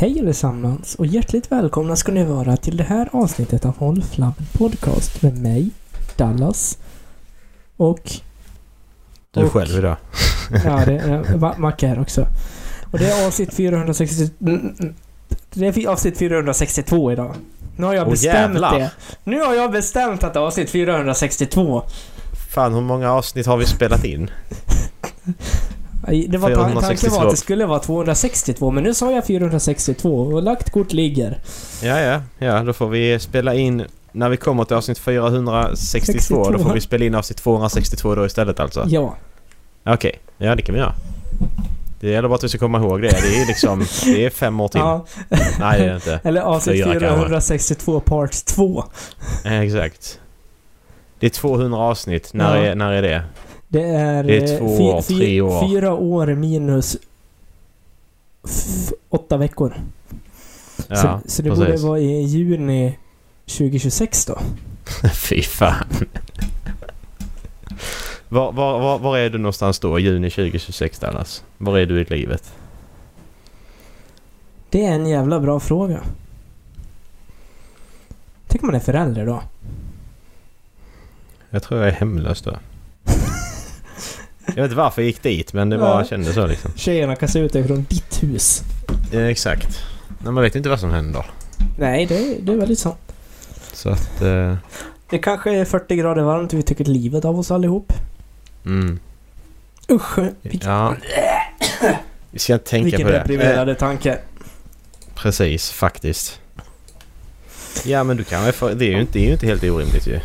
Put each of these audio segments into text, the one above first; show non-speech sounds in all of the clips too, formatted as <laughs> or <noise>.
Hej allesammans och hjärtligt välkomna ska ni vara till det här avsnittet av Håll Flabben Podcast med mig, Dallas och... Du och- själv idag. Ja, det är <laughs> Ma- Macke här också. Och det är avsnitt 460... mm, mm. Det är avsnitt 462 idag. Nu har jag Åh, bestämt jävlar. det. Nu har jag bestämt att det är avsnitt 462. Fan hur många avsnitt har vi spelat in? <laughs> Det var, ta- tanken 462. var att det skulle vara 262, men nu sa jag 462 och lagt kort ligger. Ja, ja, ja. Då får vi spela in... När vi kommer till avsnitt 462 då 62. får vi spela in avsnitt 262 då istället alltså. Ja. Okej, ja det kan vi göra. Det gäller bara att vi ska komma ihåg det. Det är liksom... Det är fem år till. ja. Nej det är det inte. Eller avsnitt Fyra kanske. 462 part 2. Eh, Exakt. Det är 200 avsnitt. När, Ja. är, när är det? Det är... Det är eh, två år, fy- tre år. Fyra år minus... Åtta veckor. Ja, så, så det borde precis. vara i juni 2026 då. <laughs> Fy fan. Var, var, var, var är du någonstans då? Juni 2026 Dallas? Var är du i livet? Det är en jävla bra fråga. Tänk om man är förälder då? Jag tror jag är hemlös då. <laughs> Jag vet inte varför jag gick dit men det bara Ja. kändes så liksom. Tjejerna kastar ut dig från ditt hus. Ja, exakt. Nej, man vet inte vad som händer. Nej, det, det är väldigt sant. Så att... Eh, Det kanske är 40 grader varmt och vi tycker livet av oss allihop. mm, Usch! Vilken, ja. Vi ska inte tänka vilken på det. Eh, deprimerande tanke. precis, faktiskt. Ja men du kan väl få, det är ju inte, det är ju inte helt orimligt ju.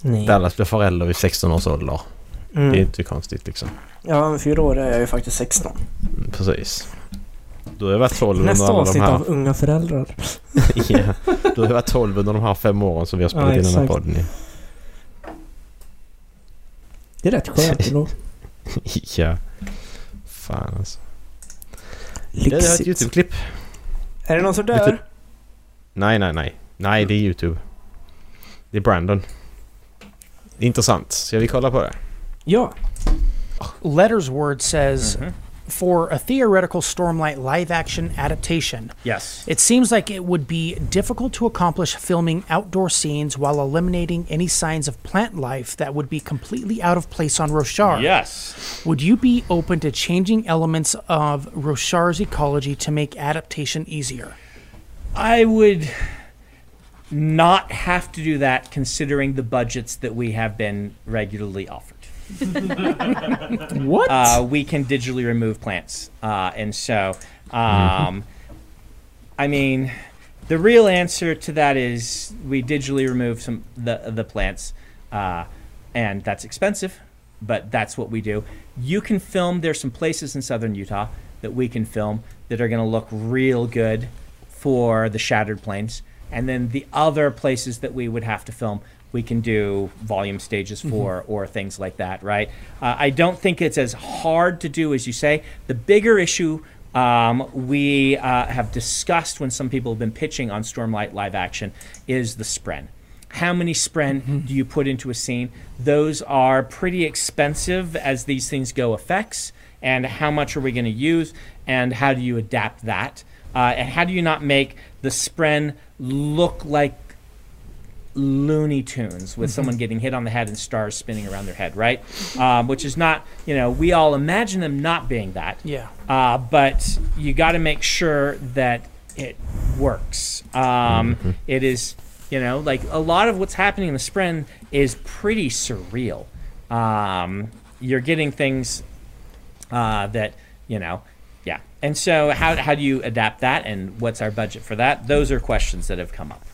Nej. Dallas blir förälder vid 16 års ålder. Mm. Det är inte konstigt liksom. Ja, om fyra år är jag ju faktiskt 16. Mm, Precis. Du har ju varit 12 under Nästa alla de avsnitt här... av Unga föräldrar. <laughs> ja, du har ju varit 12 under de här fem åren som vi har spelat Ja, in den här podden ju. Det är rätt skönt <laughs> ändå. Ja. Fan alltså. Jag har ett Lyxigt. YouTube-klipp. Är det någon som dör? du- Nej, nej, nej. Nej, det är YouTube. Det är Brandon. Intressant. Ska vi kolla på det? Ja. Letters Word says Mhm. for a theoretical Stormlight live action adaptation, Yes. it seems like it would be difficult to accomplish filming outdoor scenes while eliminating any signs of plant life that would be completely out of place on Roshar. Yes. Would you be open to changing elements of Roshar's ecology to make adaptation easier? I would not have to do that considering the budgets that we have been regularly offered. <laughs> What? Uh, we can digitally remove plants. Uh, and so, um, I mean, the real answer to that is we digitally remove some the the plants, uh, and that's expensive, but that's what we do. You can film. There's some places in southern Utah that we can film that are going to look real good for the shattered plains, and then the other places that we would have to film. We can do volume stages for or things like that, right? Uh, I don't think it's as hard to do as you say. The bigger issue um, we uh, have discussed when some people have been pitching on Stormlight live action is the spren. How many spren do you put into a scene? Those are pretty expensive as these things go effects. And how much are we going to use? And how do you adapt that? Uh, and how do you not make the spren look like Looney Tunes with someone getting hit on the head and stars spinning around their head, right? Um, which is not, you know, we all imagine them not being that. yeah. Uh, but you got to make sure that it works. Um, it is, you know, like a lot of what's happening in the sprint is pretty surreal. Um, you're getting things uh, that, you know, yeah. And so, how, how do you adapt that, and what's our budget for that? Those are questions that have come up.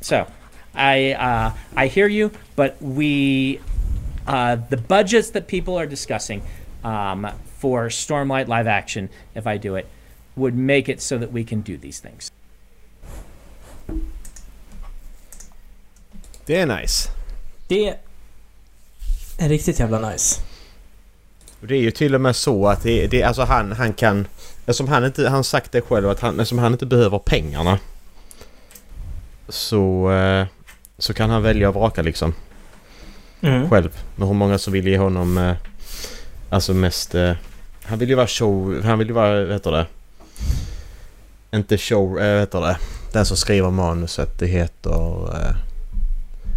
So, I uh, I hear you, but we uh, the budgets that people are discussing um, for Stormlight live action, if I do it, would make it so that we can do these things. Det är nice. Det är riktigt jävla nice. Och Det är ju till och med så att det, det alltså han, han kan... Eftersom han inte... Han sagt det själv att han, eftersom han inte behöver pengarna. Så... Eh, så kan han välja och vraka liksom. Mm. Själv. Med hur många som vill ge honom... Eh, alltså mest... Eh, Han vill ju vara show... Han vill ju vara... Vad heter det? Inte show... Vad heter det? Den som skriver manuset. Det heter...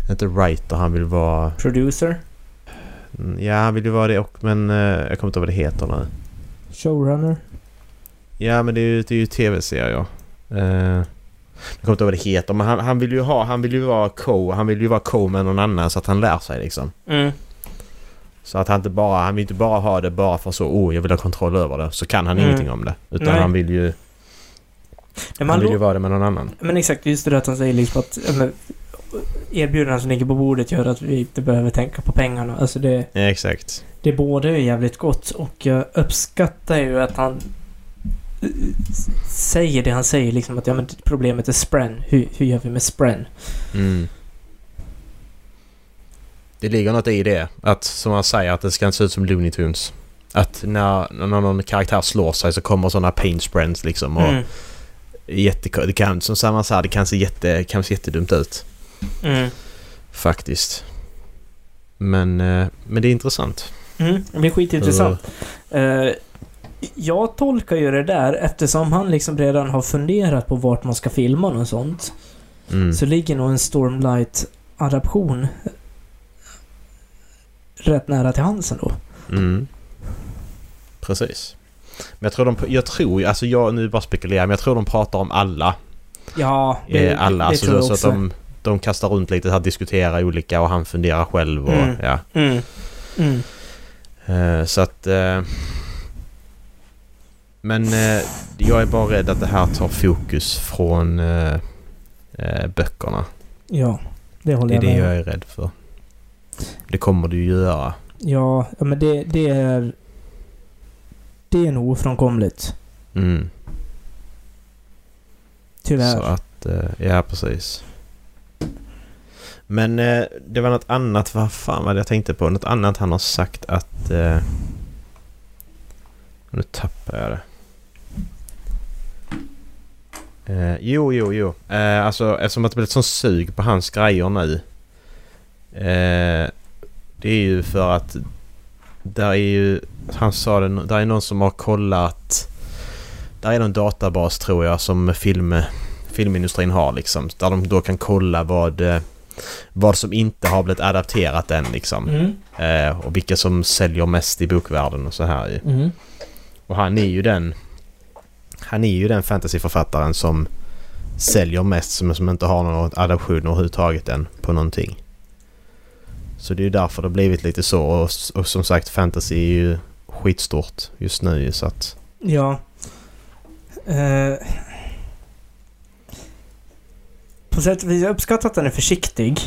Inte writer. Han vill vara... Producer? Mm, Ja, han vill ju vara det och men... Jag kommer inte ihåg vad det heter nu. Showrunner? Ja, men det är ju, det är ju tv-serier. Eh, jag kommer inte ihåg vad det heter. Men han, han vill ju ha... Han vill ju vara co... Han vill ju vara co med någon annan så att han lär sig liksom. Mm. Så att han inte bara... Han vill inte bara ha det bara för så... Oh, jag vill ha kontroll över det. Så kan han Mm. ingenting om det. Utan Nej. han vill ju... Men, Han vill ju vara det med någon annan. men exakt, just det att han säger liksom att erbjudandet som ligger på bordet gör att vi inte behöver tänka på pengarna. Alltså det, Ja, exakt. det både är jävligt gott och jag uppskattar ju att han säger det han säger liksom att ja men problemet är spren. Hur, hur gör vi med spren? Mm. Det ligger något i det. Att som han säger att det ska inte se ut som Looney Tunes. Att när, när någon karaktär slår sig så kommer sådana pain sprints liksom. Och Mm. jätte, det kan, som Samman sa, det kan se, jätte, kan se jättedumt ut. Mm. Faktiskt. Men, eh, men det är intressant. Mm. Det blir skitintressant. Eh, jag tolkar ju det där eftersom han liksom redan har funderat på vart man ska filma och sånt. Mm. Så ligger nog en Stormlight-adaption rätt nära till hands ändå. Mm. Precis. Men jag tror de, jag tror, alltså jag nu bara spekulerar, men jag tror de pratar om alla. Ja, Eh, alla, det alltså, tror jag så att också. de, de kastar runt lite, här, diskuterar olika och han funderar själv och Mm. ja. Mm. Mm. Eh, så att... Men eh, jag är bara rädd att det här tar fokus från eh, eh, böckerna. Ja, det håller Det är jag det med jag är rädd för. Det kommer det ju göra. Ja, men det, det är... Det är nog ofrånkomligt. Mm. Tyvärr. Så att... Eh, ja, precis. Men eh, det var något annat. Vad fan var det jag tänkte på? Något annat han har sagt att... Nu tappar jag det. Eh, jo, jo, jo. Eh, alltså eftersom att det blivit sån sug på hans grejer nu. Eh, det är ju för att... Där är ju... Han sa det... Där är någon som har kollat... Där är någon databas tror jag som film, filmindustrin har liksom. Där de då kan kolla vad, eh, vad som inte har blivit adapterat än liksom. Mm. Eh, och vilka som säljer mest i bokvärlden och så här ju. Mm. Och han är ju den... Han är ju den fantasyförfattaren som säljer mest som, som inte har någon adaption överhuvudtaget än på någonting. Så det är ju därför det har blivit lite så och, och som sagt fantasy är ju skitstort just nu så att... Ja. Eh, på sätt och vis, jag uppskattar att den är försiktig.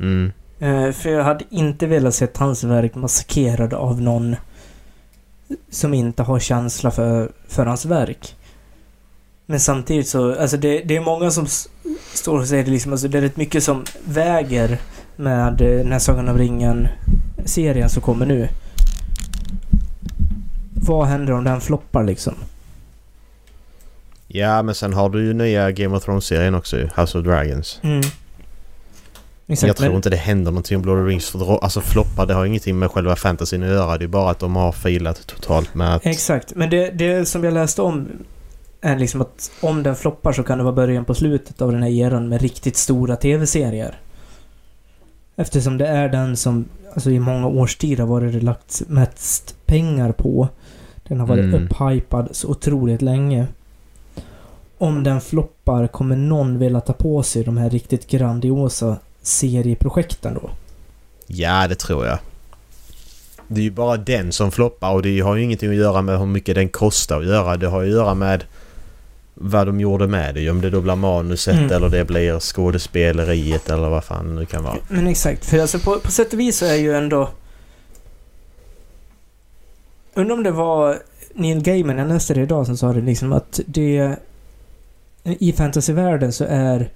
Mm, Eh, för jag hade inte velat se hans verk massakrerad av någon som inte har känsla för, för hans verk. Men samtidigt så, alltså det, det är många som står och säger det liksom, alltså det är rätt mycket som väger med eh, den här Sagan om ringen-serien som kommer nu. Vad händer om den floppar liksom? Ja, men sen har du ju nya Game of Thrones-serien också House of Dragons. Mm. Exakt, jag tror men- inte det händer någonting om Lord of the Rings för alltså floppar, det har ingenting med själva fantasyn att göra. Det är bara att de har filat totalt med att... Exakt, men det, det som jag läste om är liksom att om den floppar så kan det vara början på slutet av den här eran med riktigt stora tv-serier. Eftersom det är den som alltså i många års tid har varit det lagt mest pengar på. Den har varit Mm. upphypad så otroligt länge. Om den floppar kommer någon vilja ta på sig de här riktigt grandiosa serieprojekten då. Ja, det tror jag. Det är ju bara den som floppar och det har ju ingenting att göra med hur mycket den kostar att göra. Det har ju att göra med vad de gjorde med det. Om det då blir manuset Mm. eller det blir skådespeleriet eller vad fan det kan vara. Men exakt, för alltså på, på sätt och vis så är ju ändå... Undrar om det var Neil Gaiman, jag läste det idag, som sa det liksom att det... I fantasyvärlden så är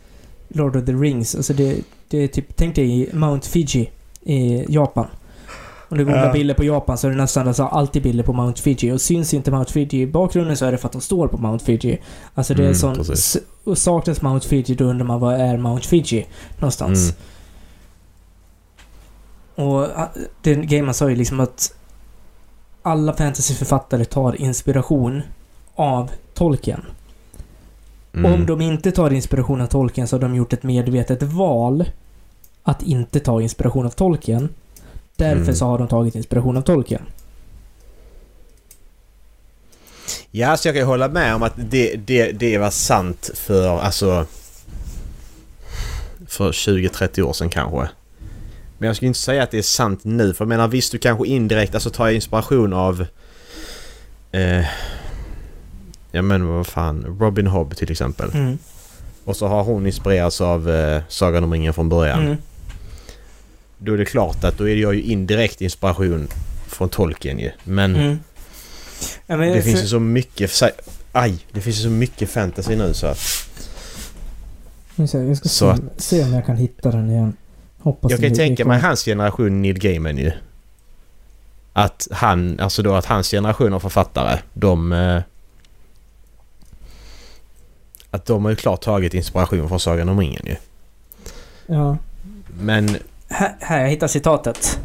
Lord of the Rings, alltså det, det är typ... Tänk dig Mount Fiji i Japan. Om du googlar bilder på Japan så är det nästan alltså alltid bilder på Mount Fiji. Och syns inte Mount Fiji i bakgrunden så är det för att de står på Mount Fiji. Alltså det är Mm, sån... Och saknas Mount Fiji då undrar man vad är Mount Fiji någonstans. Mm. Och ah, den Gaiman sa ju liksom att alla fantasyförfattare tar inspiration av Tolkien. Mm. Om de inte tar inspiration av Tolkien så har de gjort ett medvetet val att inte ta inspiration av Tolkien. Därför Mm. så har de tagit inspiration av Tolkien. Ja, så jag kan ju hålla med om att det, det, det var sant för alltså... För 20-30 år sedan kanske. Men jag skulle inte säga att det är sant nu. För jag menar visst du kanske indirekt alltså tar inspiration av... Eh, ja men vad fan. Robin Hobb till exempel. Mm. Och så har hon inspirerats av eh, Sagan om ringen från början. Mm. Då är det klart att då är jag ju indirekt inspiration från Tolkien ju. Men Mm. Ja, men det finns ju så mycket... Aj! Det finns ju så mycket fantasy nu så att... Jag ska, jag ska Så se, se om jag kan hitta den igen. Hoppas Jag kan ju det- tänka det mig hans generation Neil Gaiman ju. Att han, alltså då att hans generation av författare, de... Eh, att de har ju klart tagit inspiration från Sagan om ringen ju. Ja. Men... Här, jag hittar citatet.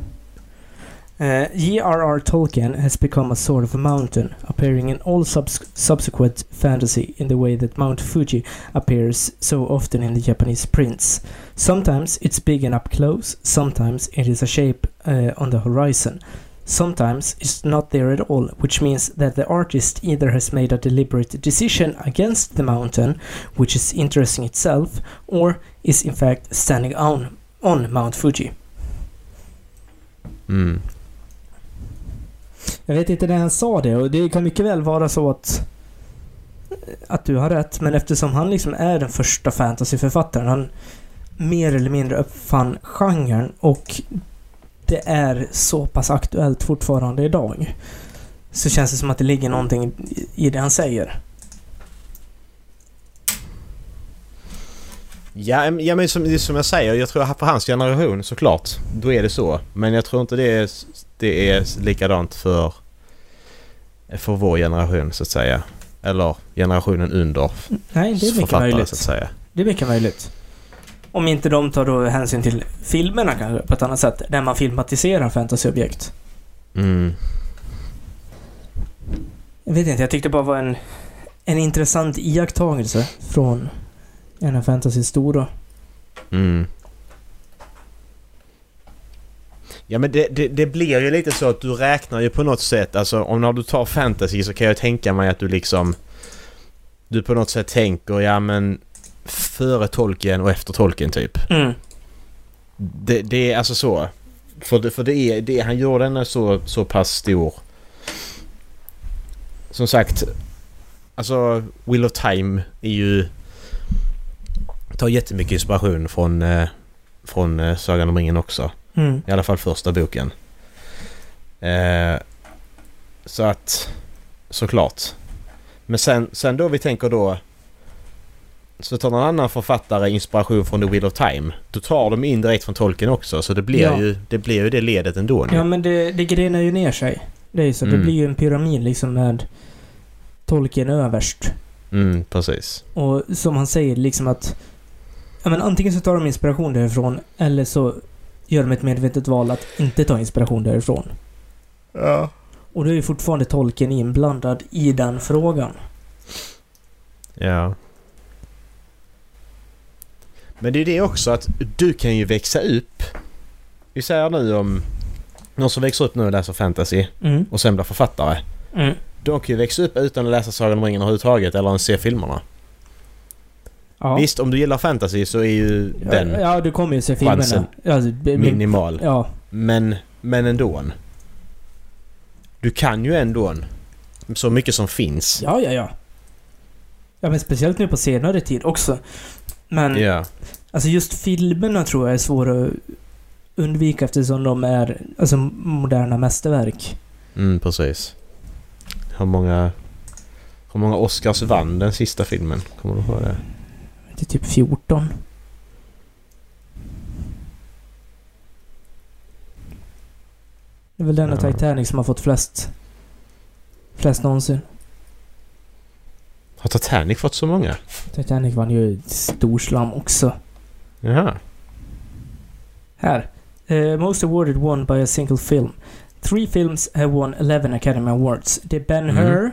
Uh, J.R.R. Tolkien has become a sort of a mountain, appearing in all subs- subsequent fantasy in the way that Mount Fuji appears so often in the Japanese prints. Sometimes it's big and up close, sometimes it is a shape uh, on the horizon. Sometimes it's not there at all, which means that the artist either has made a deliberate decision against the mountain, which is interesting itself, or is in fact standing on on Mount Fuji. Mm, Jag vet inte när han sa det och det kan mycket väl vara så att att du har rätt, men eftersom han liksom är den första fantasyförfattaren, han mer eller mindre uppfann genren och det är så pass aktuellt fortfarande idag. Så känns det som att det ligger någonting i- det han säger. Ja, ja men som, som jag säger, jag tror för hans generation såklart, då är det så. Men jag tror inte det är, det är likadant för, för vår generation så att säga. Eller generationen under Nej, det är mycket författare så möjligt. att säga. Det är mycket möjligt. Om inte de tar då hänsyn till filmerna kanske på ett annat sätt, där man filmatiserar fantasyobjekt. Mm. Jag vet inte, jag tyckte det bara var en, en intressant iakttagelse från en av fantasys stora. Mm. Ja men det, det, det blir ju lite så att du räknar ju på något sätt, alltså om när du tar fantasy så kan jag tänka mig att du liksom... Du på något sätt tänker, ja men före tolken och efter tolken typ. Mm. Det, det är alltså så. För, det, för det är, det, han gör den så, så pass stor. Som sagt, alltså Wheel of Time är ju... Tar jättemycket inspiration från, eh, från eh, Sagan om ringen också. Mm. I alla fall första boken. Eh, så att... Såklart. Men sen, sen då vi tänker då... Så tar någon annan författare inspiration från The Wheel of Time. Då tar de indirekt från tolken också. Så det blir, Ja. ju, det blir ju det ledet ändå nu. Ja, men det, det grenar ju ner sig. Det är ju så. Det Mm. blir ju en pyramid liksom med tolken överst. Mm, precis. Och som han säger liksom att... Ja, men antingen så tar de inspiration därifrån, eller så gör de ett medvetet val att inte ta inspiration därifrån. Ja. Och då är ju fortfarande tolken inblandad i den frågan. Ja. Men det är det också att du kan ju växa upp. Vi säger nu om någon som växer upp nu och läser fantasy Mm. och sen blir författare. Mm. De kan ju växa upp utan att läsa Sagan om ringen överhuvudtaget eller ens se filmerna. Ja. Visst, om du gillar fantasy så är ju den Ja, ja, du kommer ju se filmerna. Ja, alltså, minimal. Ja. Men, men ändå. Du kan ju ändå så mycket som finns. Ja, ja, ja. Ja, men speciellt nu på senare tid också. Men Ja. alltså just filmerna tror jag är svåra att undvika eftersom de är alltså moderna mästerverk. Mm, precis. Hur många... Hur många Oscars vann den sista filmen? Kommer du ihåg det? Är typ 14. Det är väl den och Ja. Titanic som har fått flest... Flest någonsin. Har Titanic fått så många? Titanic vann ju storslam också. Jaha. Här. Eh, most awarded won by a single film. three films have won 11 Academy Awards. Det är Ben. Hur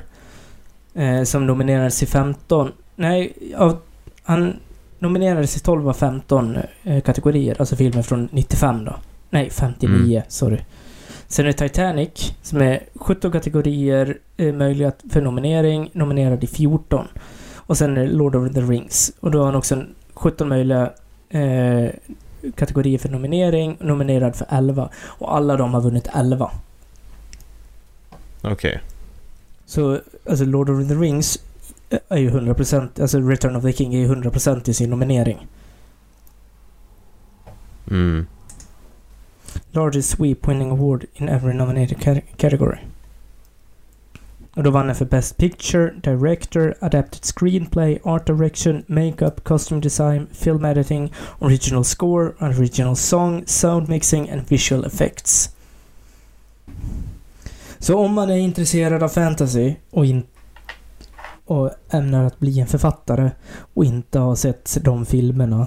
eh, som nominerades till 15... Nej, av, han nominerades till 12 av 15 eh, kategorier. Alltså filmer från 95 då. Nej, 59. Mm. Sorry. Sen är det Titanic som är 17 kategorier eh, möjliga för nominering. Nominerad i 14. Och sen är det Lord of the Rings. Och då har han också en 17 möjliga eh, kategorier för nominering. Nominerad för 11. Och alla de har vunnit 11. Okej. Så, alltså Lord of the Rings är ju 100%, alltså Return of the King är ju 100% i sin nominering. Mm. Largest sweep winning award in every nominated ca- category. Och då vann den för Best Picture, Director, Adapted Screenplay, Art Direction, Makeup, Costume Design, Film Editing, Original Score, Original Song, Sound Mixing and Visual Effects. Så om man är intresserad av fantasy och, in, och ämnar att bli en författare och inte har sett de filmerna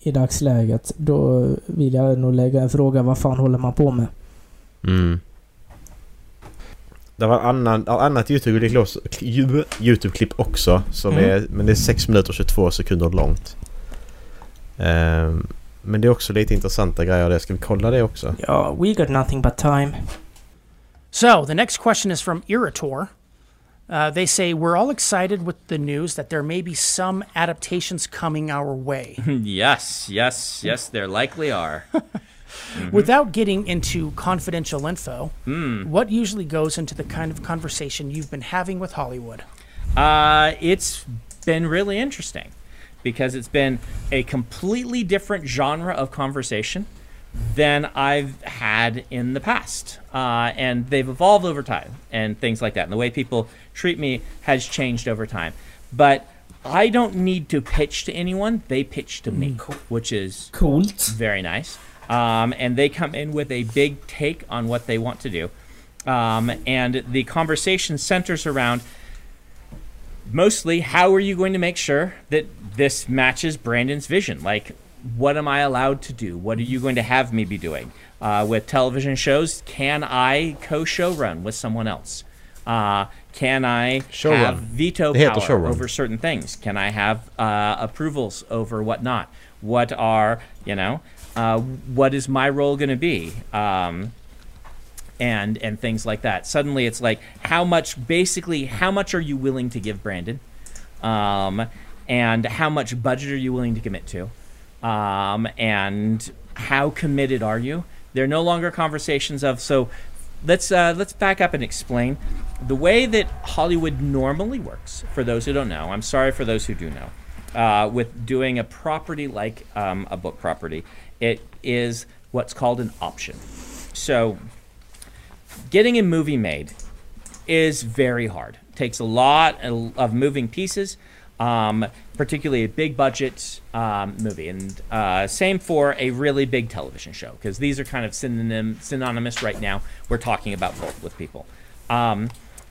i dagsläget, då vill jag nog lägga en fråga. Vad fan håller man på med? Mm. Det var annan, annat YouTube-klipp också-. Som Mm. är, men det är 6 minuter och 22 sekunder långt. Ehm, men det är också lite intressanta grejer det. Ska vi kolla det också? Ja, we got nothing but time. So the next question is from Irator. Uh, they say we're all excited with the news that there may be some adaptations coming our way. <laughs> yes, yes, yes, there likely are. <laughs> Without getting into confidential info, Hmm. what usually goes into the kind of conversation you've been having with Hollywood? Uh, it's been really interesting because it's been a completely different genre of conversation than I've had in the past. Uh, and they've evolved over time and things like that. And the way people treat me has changed over time. But I don't need to pitch to anyone, they pitch to me, which is Coolt. very nice. Um, and they come in with a big take on what they want to do. Um, and the conversation centers around mostly how are you going to make sure that this matches Brandon's vision? Like, what am I allowed to do? What are you going to have me be doing? Uh, with television shows, can I co show run with someone else? Uh, can I Showrun. have veto Det heter power over certain things? Can I have uh, approvals over whatnot? What are, you know, uh, what is my role going to be? Um, and and things like that. Suddenly, it's like how much, basically, how much are you willing to give Brandon, um, and how much budget are you willing to commit to, um, and how committed are you? They're no longer conversations of so. Let's uh, let's back up and explain the way that Hollywood normally works. For those who don't know, I'm sorry for those who do know. Uh, with doing a property like um, a book property, it is what's called an option. So getting a movie made is very hard. takes a lot of moving pieces, um, particularly a big budget um, movie, and uh, same for a really big television show because these are kind of synonym synonymous right now. We're talking about both with people, um,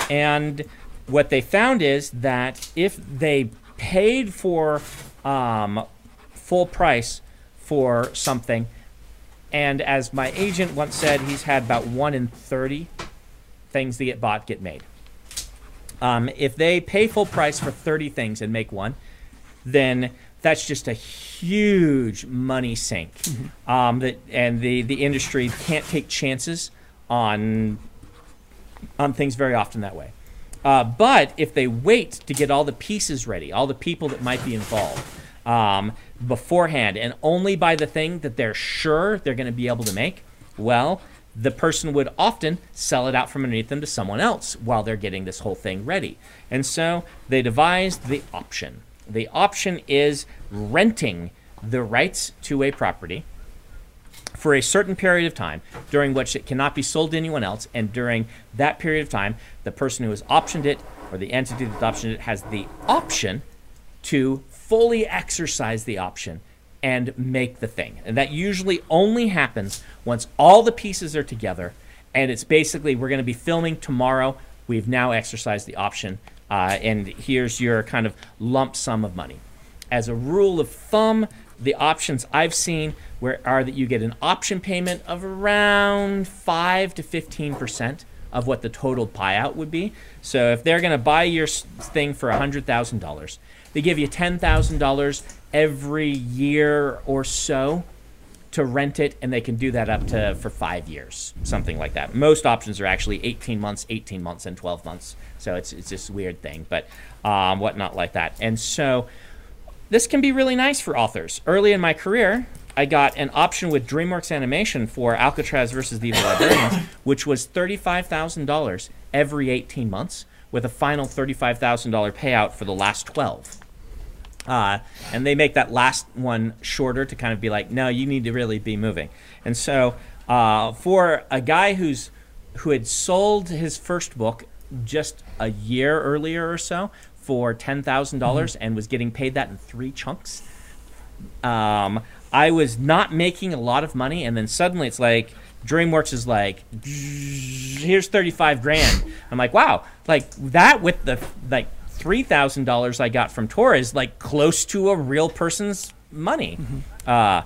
and what they found is that if they paid for um, full price for something and as my agent once said, he's had about one in 30 things that get bought get made. Um, if they pay full price for 30 things and make one, then that's just a huge money sink. Um, that, and the, the industry can't take chances on, on things very often that way. Uh, but if they wait to get all the pieces ready, all the people that might be involved um, beforehand, and only buy the thing that they're sure they're going to be able to make, well, the person would often sell it out from underneath them to someone else while they're getting this whole thing ready. And so they devised the option. The option is renting the rights to a property for a certain period of time during which it cannot be sold to anyone else. And during that period of time, the person who has optioned it or the entity that optioned it has the option to fully exercise the option and make the thing. And that usually only happens once all the pieces are together. And it's basically we're going to be filming tomorrow. We've now exercised the option. Uh, and here's your kind of lump sum of money. As a rule of thumb, the options I've seen where are that you get an option payment of around five to fifteen percent of what the total buyout would be. So if they're going to buy your thing for hundred thousand dollars, they give you ten thousand dollars every year or so to rent it, and they can do that up to for five years, something like that. Most options are actually 18 months, 18 months, and 12 months. So it's it's this weird thing, but um, whatnot like that. And so this can be really nice for authors. Early in my career, I got an option with DreamWorks Animation for Alcatraz versus the Evil Librarians, <laughs> which was $35,000 every 18 months, with a final $35,000 payout for the last 12. Uh, and they make that last one shorter to kind of be like, no, you need to really be moving. And so, uh, for a guy who's who had sold his first book just a year earlier or so for ten thousand dollars and was getting paid that in three chunks, um, I was not making a lot of money, and then suddenly it's like DreamWorks is like, here's thirty five grand. I'm like, wow, like that with the like three thousand dollars I got from Tor is like close to a real person's money. Uh,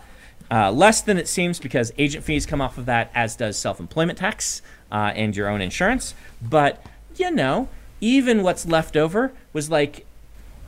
uh, less than it seems because agent fees come off of that, as does self employment tax uh, and your own insurance. But you know, even what's left over was like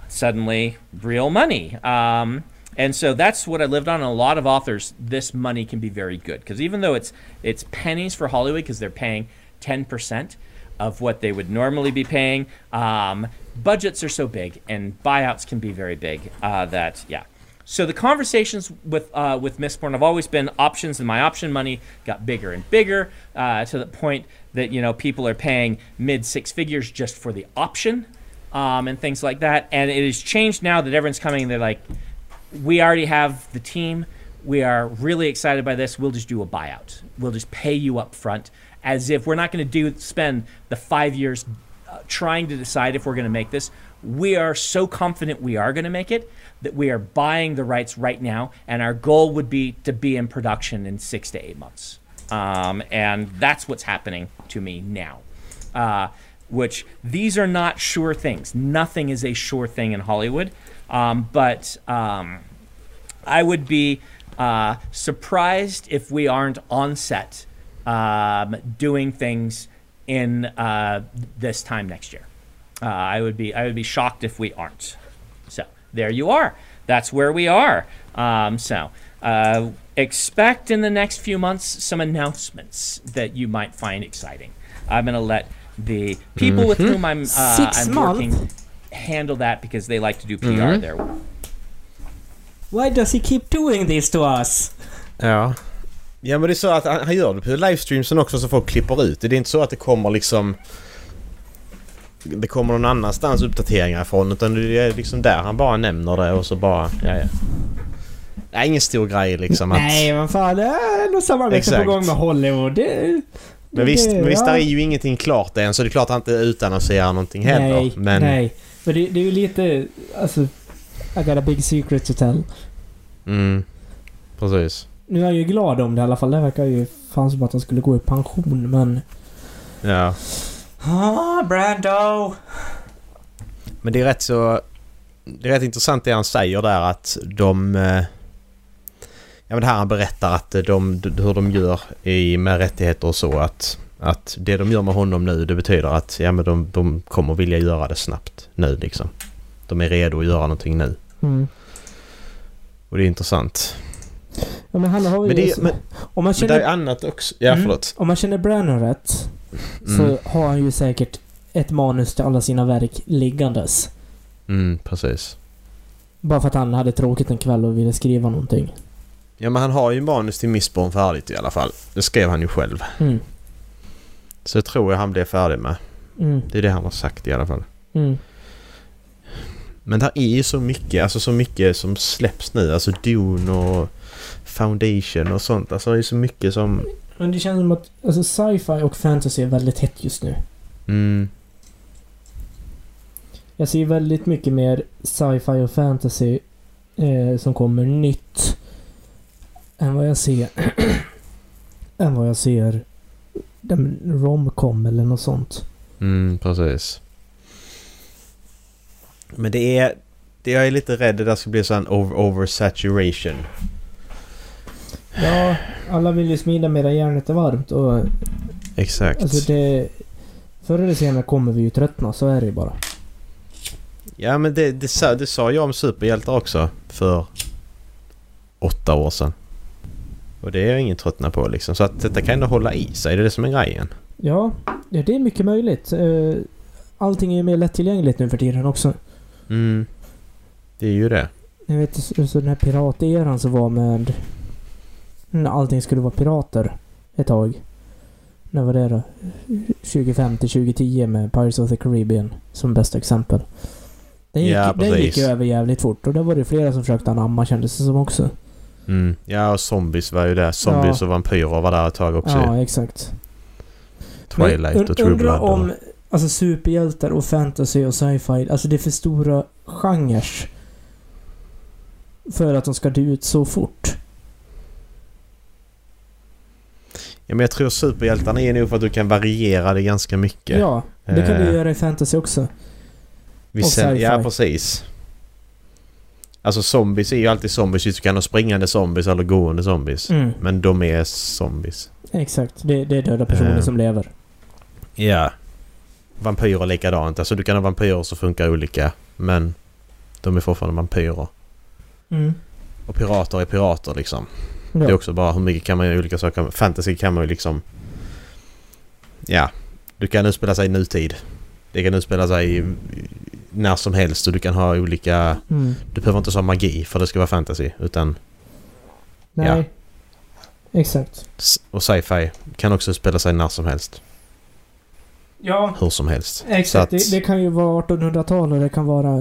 suddenly real money. Um, and so that's what I lived on. And a lot of authors, this money can be very good because even though it's it's pennies for Hollywood because they're paying ten percent of what they would normally be paying, um, budgets are so big and buyouts can be very big uh, that yeah. So the conversations with uh, with Mistborn have always been options, and my option money got bigger and bigger uh, to the point that you know people are paying mid six figures just for the option um, and things like that. And it has changed now that everyone's coming. They're like, we already have the team. We are really excited by this. We'll just do a buyout. We'll just pay you up front, as if we're not going to do spend the five years trying to decide if we're going to make this. We are so confident we are going to make it that we are buying the rights right now, and our goal would be to be in production in six to eight months. Um, and that's what's happening to me now. Uh, which these are not sure things. Nothing is a sure thing in Hollywood. Um, but um, I would be uh, surprised if we aren't on set um, doing things in uh, this time next year. Uh, I would be I would be shocked if we aren't. So there you are. That's where we are. Um, so uh, expect in the next few months some announcements that you might find exciting. I'm going to let the people with whom I'm uh, I'm month? working handle that because they like to do PR Mhm. there. Why does he keep doing this to us? Ja. Ja men det är så att han, han gör det på livestreamsen också så folk klipper ut det. Det är inte så att det kommer liksom... Det kommer någon annanstans uppdateringar ifrån utan det är liksom där han bara nämner det och så bara... Ja, ja. Det är ingen stor grej liksom att... Nej, vad fan. Det är ändå samarbete på gång med Hollywood. Det, Men visst, det- men visst ja. där är ju ingenting klart än så det är klart att han inte utannonserar någonting heller. Nej, men... nej. Men det, det är ju lite... Alltså... I got a big secret to tell. Mm. Precis. Nu är jag ju glad om det i alla fall. Det verkar ju fan som att han skulle gå i pension, men... Ja. Ah, Brando! Men det är rätt så... Det är rätt intressant det han säger där att de... eh, Ja men det här han berättar att de, hur de gör i, med rättigheter och så att... Att det de gör med honom nu det betyder att ja, men de, de kommer vilja göra det snabbt nu liksom. De är redo att göra någonting nu. Mm. Och det är intressant. Ja, men han har. Men det, men, om, man men det är känner, annat också. Ja Mm. förlåt. om man känner Brando rätt så Mm. har han ju säkert ett manus till alla sina verk liggandes. Mm, precis. Bara för att han hade tråkigt en kväll och ville skriva någonting. Ja men han har ju manus till Missborn färdigt i alla fall. Det skrev han ju själv. Mm. Så det tror jag han blev färdig med. Mm. Det är det han har sagt i alla fall. Mm. Men det är ju så mycket, alltså så mycket som släpps nu. Alltså Dune och Foundation och sånt. Alltså det är så mycket som... Men det känns som att alltså, sci-fi och fantasy är väldigt hett just nu. Mm, Jag ser väldigt mycket mer sci-fi och fantasy eh, som kommer nytt än vad jag ser <clears throat> än vad jag ser romcom eller något sånt. mm, precis. Men det är... Det det jag är lite rädd det där ska bli sån over, oversaturation. Ja, alla vill ju smida medan järnet är varmt och Exakt. alltså det... Förr eller senare kommer vi ju tröttna, så är det ju bara. Ja men det, det, sa, det sa jag om superhjältar också för åtta år sedan. Och det är jag ingen tröttna på liksom. Så att detta kan ändå hålla i sig. Det är det som är grejen. Ja, det är mycket möjligt. Eh, Allting är ju mer lättillgängligt nu för tiden också. Mm. Det är ju det. Jag vet så så den här pirateran som var med... När allting skulle vara pirater ett tag. När var det då? 2005 till 2010 med Pirates of the Caribbean som bästa exempel. Den gick, Ja, den gick ju över jävligt fort och det var det flera som försökte anamma kändes det som också. Mm. Ja och zombies var ju det. Zombies Ja. och vampyrer var där ett tag också. Ja, exakt. Twilight Men och True Blood. om och- alltså superhjältar och fantasy och sci-fi, alltså det är för stora genrer. För att de ska dö ut så fort. Ja men jag tror superhjältarna är nog för att du kan variera det ganska mycket. Ja, det kan du Eh. göra i fantasy också. Vi och sen, ja precis. Alltså zombies är ju alltid zombies. Du kan ha springande zombies eller gående zombies. Mm, Men de är zombies. exakt. Det, det är döda personer Eh. som lever. Ja. Vampyrer likadant. Alltså du kan ha vampyrer som funkar olika. Men de är fortfarande vampyrer. Mm. Och pirater är pirater liksom. Ja. Det är också bara hur mycket kan man göra olika saker. Fantasy kan man ju liksom... Ja. Du kan utspela sig i nutid. Det kan utspela sig i- när som helst och du kan ha olika... Mm. Du behöver inte ha magi för det ska vara fantasy. Utan... Nej. Exakt. s- Och sci-fi kan också utspela sig när som helst. Ja, Hur som helst. exakt. Så att- Det, det kan ju vara 1800-tal och det kan vara...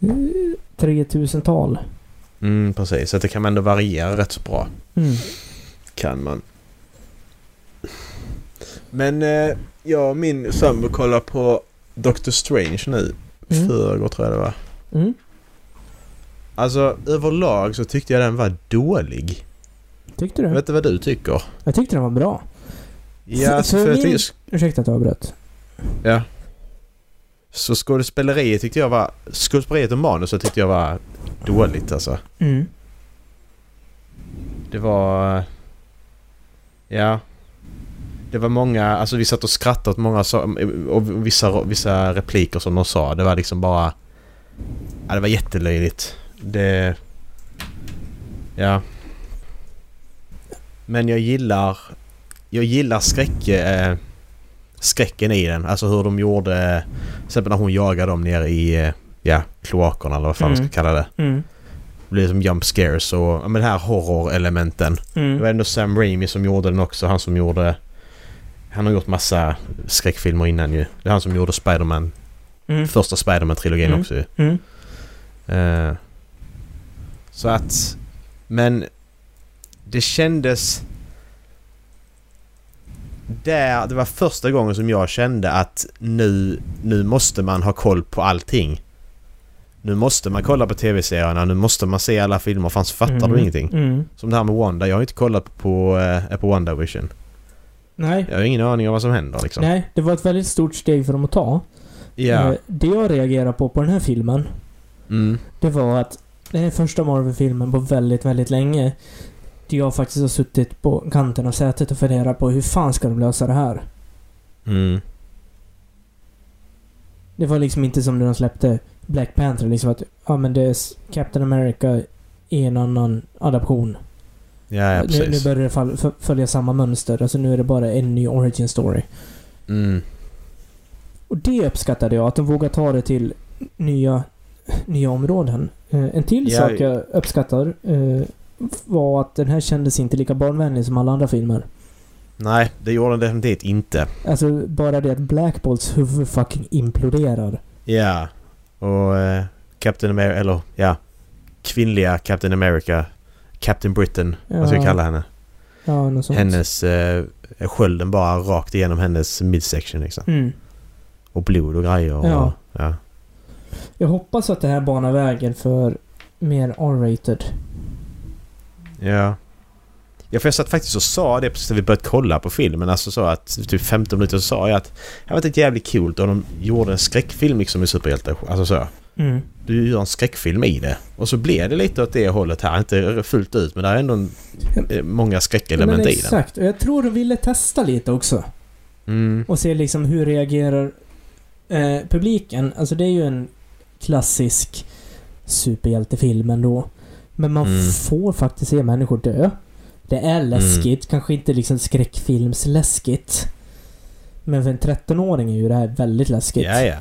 eh, 3000-tal. Mm, precis. Så det kan man ändå variera rätt så bra. Mm. Kan man. Men eh, jag och min sambo kollar på Doctor Strange nu. Mm. Förrgår tror jag det var. Mm. Alltså överlag så tyckte jag den var dålig. Tyckte Jag du? vet inte vad du tycker? Jag tyckte den var bra. Ja, För- alltså, för för jag min- tycker, Ursäkta att jag avbröt. ja. Så skådespeleriet tyckte jag var... Skådespeleriet och manuset tyckte jag var dåligt alltså. Mm. Det var... Ja. Det var många... Alltså vi satt och skrattade åt många och vissa, vissa repliker som de sa. Det var liksom bara... Ja, det var jättelöjligt. Det... Ja. Men jag gillar... Jag gillar skräck... Eh, skräcken i den. Alltså hur de gjorde... Till exempel när hon jagade dem ner i... Ja, kloakerna eller vad fan man Mm. ska kalla det. Mm. Det blir som jump scares och ja, men här horrorelementen. Det var Mm. ändå Sam Raimi som gjorde den också. Han som gjorde... Han har gjort massa skräckfilmer innan ju. Det är han som gjorde Spiderman. Mm. Första Spiderman-trilogin Mm. också ju. Mm. Eh, så att... Men... Det kändes... Där, det var första gången som jag kände att nu, nu måste man ha koll på allting. Nu måste man kolla på tv-serierna, nu måste man se alla filmer, för annars fattar du Mm. ingenting. Mm. Som det här med Wanda. Jag har inte kollat på, eh, på WandaVision. Nej. Jag har ingen aning om vad som händer liksom. Nej, det var ett väldigt stort steg för dem att ta. Ja. Eh, Det jag reagerar på på den här filmen, Mm. det var att det är första Marvel-filmen på väldigt, väldigt länge. Jag faktiskt har suttit på kanten av sätet och funderat på hur fan ska de lösa det här? Mm. Det var liksom inte som när de släppte Black Panther, liksom att ja men det är Captain America i en annan adaption. Ja, ja nu, nu precis. börjar det fall, följa samma mönster. Alltså nu är det bara en ny origin story. Mm. Och det uppskattade jag, att de vågar ta det till nya, nya områden. Eh, en till Ja, sak jag uppskattar eh, var att den här kändes inte lika barnvänlig som alla andra filmer. Nej, det gjorde den definitivt inte. Alltså bara det att Black Bolts huvud fucking imploderar. Ja. Och eh, Captain America, eller ja. Kvinnliga Captain America. Captain Britain. Vad ska Ja. kalla henne? Ja, något sånt. Hennes eh, skölden bara rakt igenom hennes midsection liksom. Mm. Och blod och grejer. Och, Ja. ja. Jag hoppas att det här banar vägen för mer R-rated. Ja. Ja, för jag satt faktiskt och sa det precis när vi började kolla på filmen. Alltså så att typ 15 minuter så sa jag att det hade varit jävligt coolt om de gjorde en skräckfilm liksom med superhjältar. Alltså så. Mm. Du gör en skräckfilm i det. Och så blir det lite åt det hållet här. Inte fullt ut men det är ändå en, eh, många skräckelement men i den. exakt. Och jag tror de ville testa lite också. Mm. Och se liksom hur reagerar eh, publiken. Alltså det är ju en klassisk superhjältefilm ändå. Men man Mm. får faktiskt se människor dö. Det är läskigt. Kanske inte liksom skräckfilmsläskigt. Men för en 13-åring är ju det här väldigt läskigt. Ja, ja.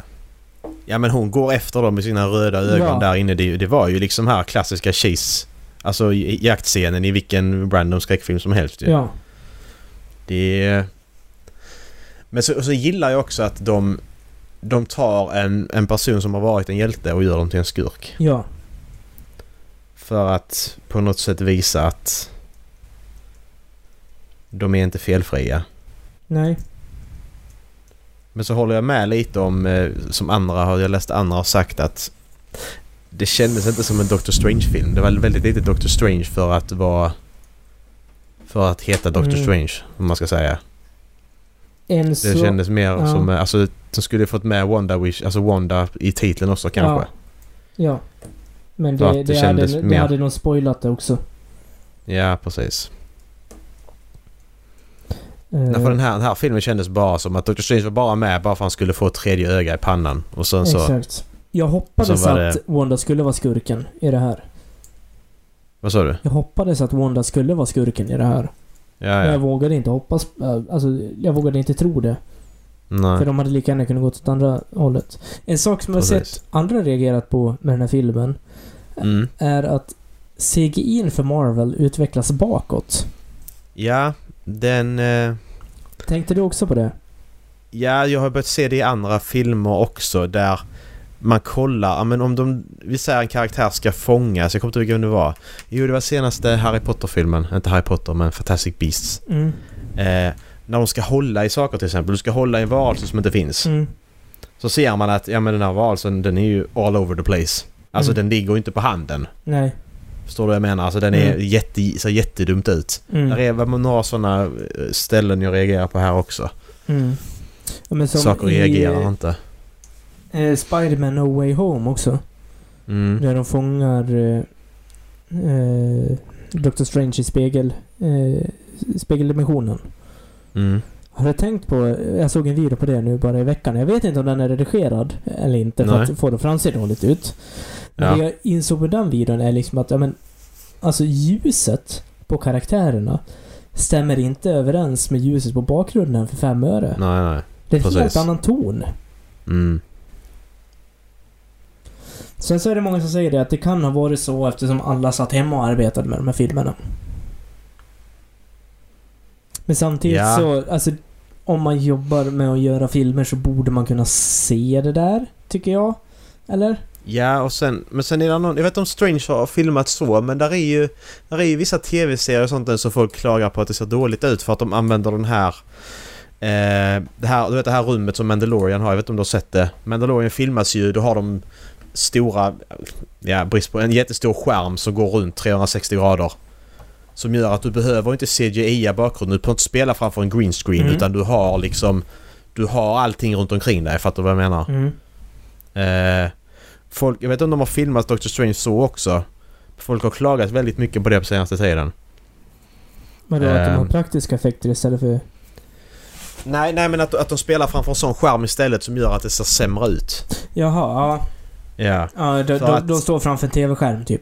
Ja men hon går efter dem med sina röda ögon Ja. där inne. Det, det var ju liksom här klassiska cheese. Alltså jaktscenen i vilken random skräckfilm som helst ju. Ja. Det är... Men så, så gillar jag också att de, de tar en, en person som har varit en hjälte och gör dem till en skurk. Ja. För att på något sätt visa att de är inte felfria. Nej. Men så håller jag med lite om, eh, som andra har, jag läst andra har sagt att det kändes inte som en Doctor Strange-film. Det var väldigt lite Doctor Strange för att vara... För att heta Doctor Mm. Strange, om man ska säga. En Det så... kändes mer ja. som... eh, Alltså, de skulle fått med Wanda Wish, alltså Wanda i titeln också kanske. Ja. Men Så det, det, det hade, det hade nog spoilat det också. Ja, precis. Eh, Nej, för den här, den här filmen kändes bara som att Doctor Strange var bara med bara för att han skulle få ett tredje öga i pannan. Och sen så... Exakt. Jag hoppades att Wanda skulle vara skurken i det här. Vad sa du? Jag hoppades att Wanda skulle vara skurken i det här. Ja, Men jag ja. vågade inte hoppas... äh, Alltså, jag vågade inte tro det. För Nej. de hade lika gärna kunnat gå åt andra hållet. En sak som jag har sett andra reagerat på med den här filmen Mm. är att CGI för Marvel utvecklas bakåt. Ja, den... Eh, Tänkte du också på det? ja, jag har börjat se det i andra filmer också där man kollar, ja men om de... Vi säger en karaktär ska fångas, jag kommer inte ihåg vem det var. Jo, det var senaste Harry Potter-filmen. Inte Harry Potter, men Fantastic Beasts. Mm. Eh, när de ska hålla i saker till exempel. Du ska hålla i en varelse som inte finns. Mm. Så ser man att ja, men den här varelsen den är ju all over the place. Alltså Mm. den ligger ju inte på handen. Nej. Förstår du vad jag menar? Alltså den är Mm. jätte, ser jättedumt ut. Mm. Där är några sådana ställen jag reagerar på här också. Mm. Ja, Saker i, reagerar inte. Eh, Spider-Man No Way Home också. Mm. Där de fångar eh, eh, Doctor Strange i spegel, eh, spegeldimensionen. Mm. Har du tänkt på, jag såg en video på det nu bara i veckan. Jag vet inte om den är redigerad eller inte för Nej. att få det att framse dåligt ut. Men det jag insåg på den videon är liksom att, ja men, alltså ljuset på karaktärerna stämmer inte överens med ljuset på bakgrunden för fem öre. Nej, nej. Det är en helt annan ton. Mm. Sen så är det många som säger det att det kan ha varit så eftersom alla satt hemma och arbetade med de här filmerna. Men samtidigt Ja. så, alltså om man jobbar med att göra filmer så borde man kunna se det där, tycker jag. Eller? Ja, och sen... Men sen är det någon... Jag vet inte om Strange har filmat så, men där är ju... Där är ju vissa tv-serier och sånt där som folk klagar på att det ser dåligt ut för att de använder den här... Eh, det här, du vet det här rummet som Mandalorian har, jag vet inte om du har sett det. Mandalorian filmas ju, då har de stora... Ja, brist på... En jättestor skärm som går runt 360 grader. Som gör att du behöver inte CGI bakgrunden. Du behöver inte spela framför en green screen Mm. utan du har liksom... Du har allting runt omkring dig, fattar du vad jag menar? Mm. Eh, folk, jag vet inte om de har filmat Doctor Strange så också. Folk har klagat väldigt mycket på det på senaste tiden. Vadå, att de har Ehm. praktiska effekter istället för... Nej, nej men att, att de spelar framför en sån skärm istället som gör att det ser sämre ut. Jaha, ja. Ja, ja de, de, att- de står framför en TV-skärm typ.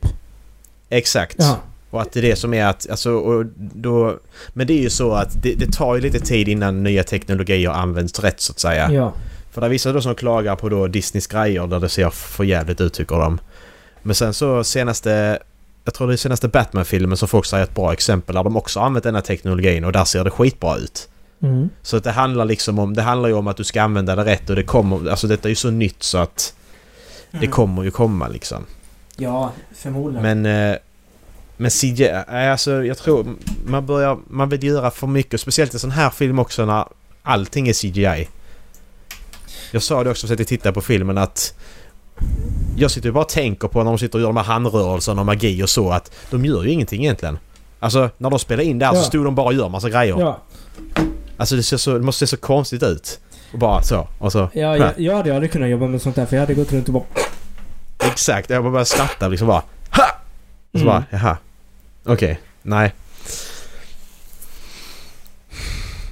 exakt. Ja. Och att det är det som är att, alltså, och då... Men det är ju så att det, det tar ju lite tid innan nya teknologier används rätt så att säga. Ja. För det är vissa då som klagar på då Disneys grejer där det ser för jävligt ut tycker de. Men sen så senaste... Jag tror det är senaste Batman-filmen som folk säger ett bra exempel där de också har använt den här teknologin och där ser det skitbra ut. Mm. Så att det handlar liksom om... Det handlar ju om att du ska använda det rätt och det kommer... Alltså detta är ju så nytt så att... Det Mm. kommer ju komma liksom. Ja, förmodligen. Men... Eh, men CGI, eh, alltså jag tror man börjar... Man vill göra för mycket. Speciellt i sån här film också när allting är CGI. Jag sa det också för att jag tittade på filmen att... Jag sitter ju bara och tänker på när de sitter och gör de här handrörelserna och magi och så att de gör ju ingenting egentligen. Alltså när de spelar in det här Ja. så stod de bara och gör massa grejer. Ja. Alltså det, ser så, det måste se så konstigt ut. Och bara så. Och så. Ja, jag, jag hade aldrig kunnat jobba med sånt där för jag hade gått runt och bara... exakt. Jag bara började skratta liksom bara ha! Och så Mm. bara jaha. Okej, nej.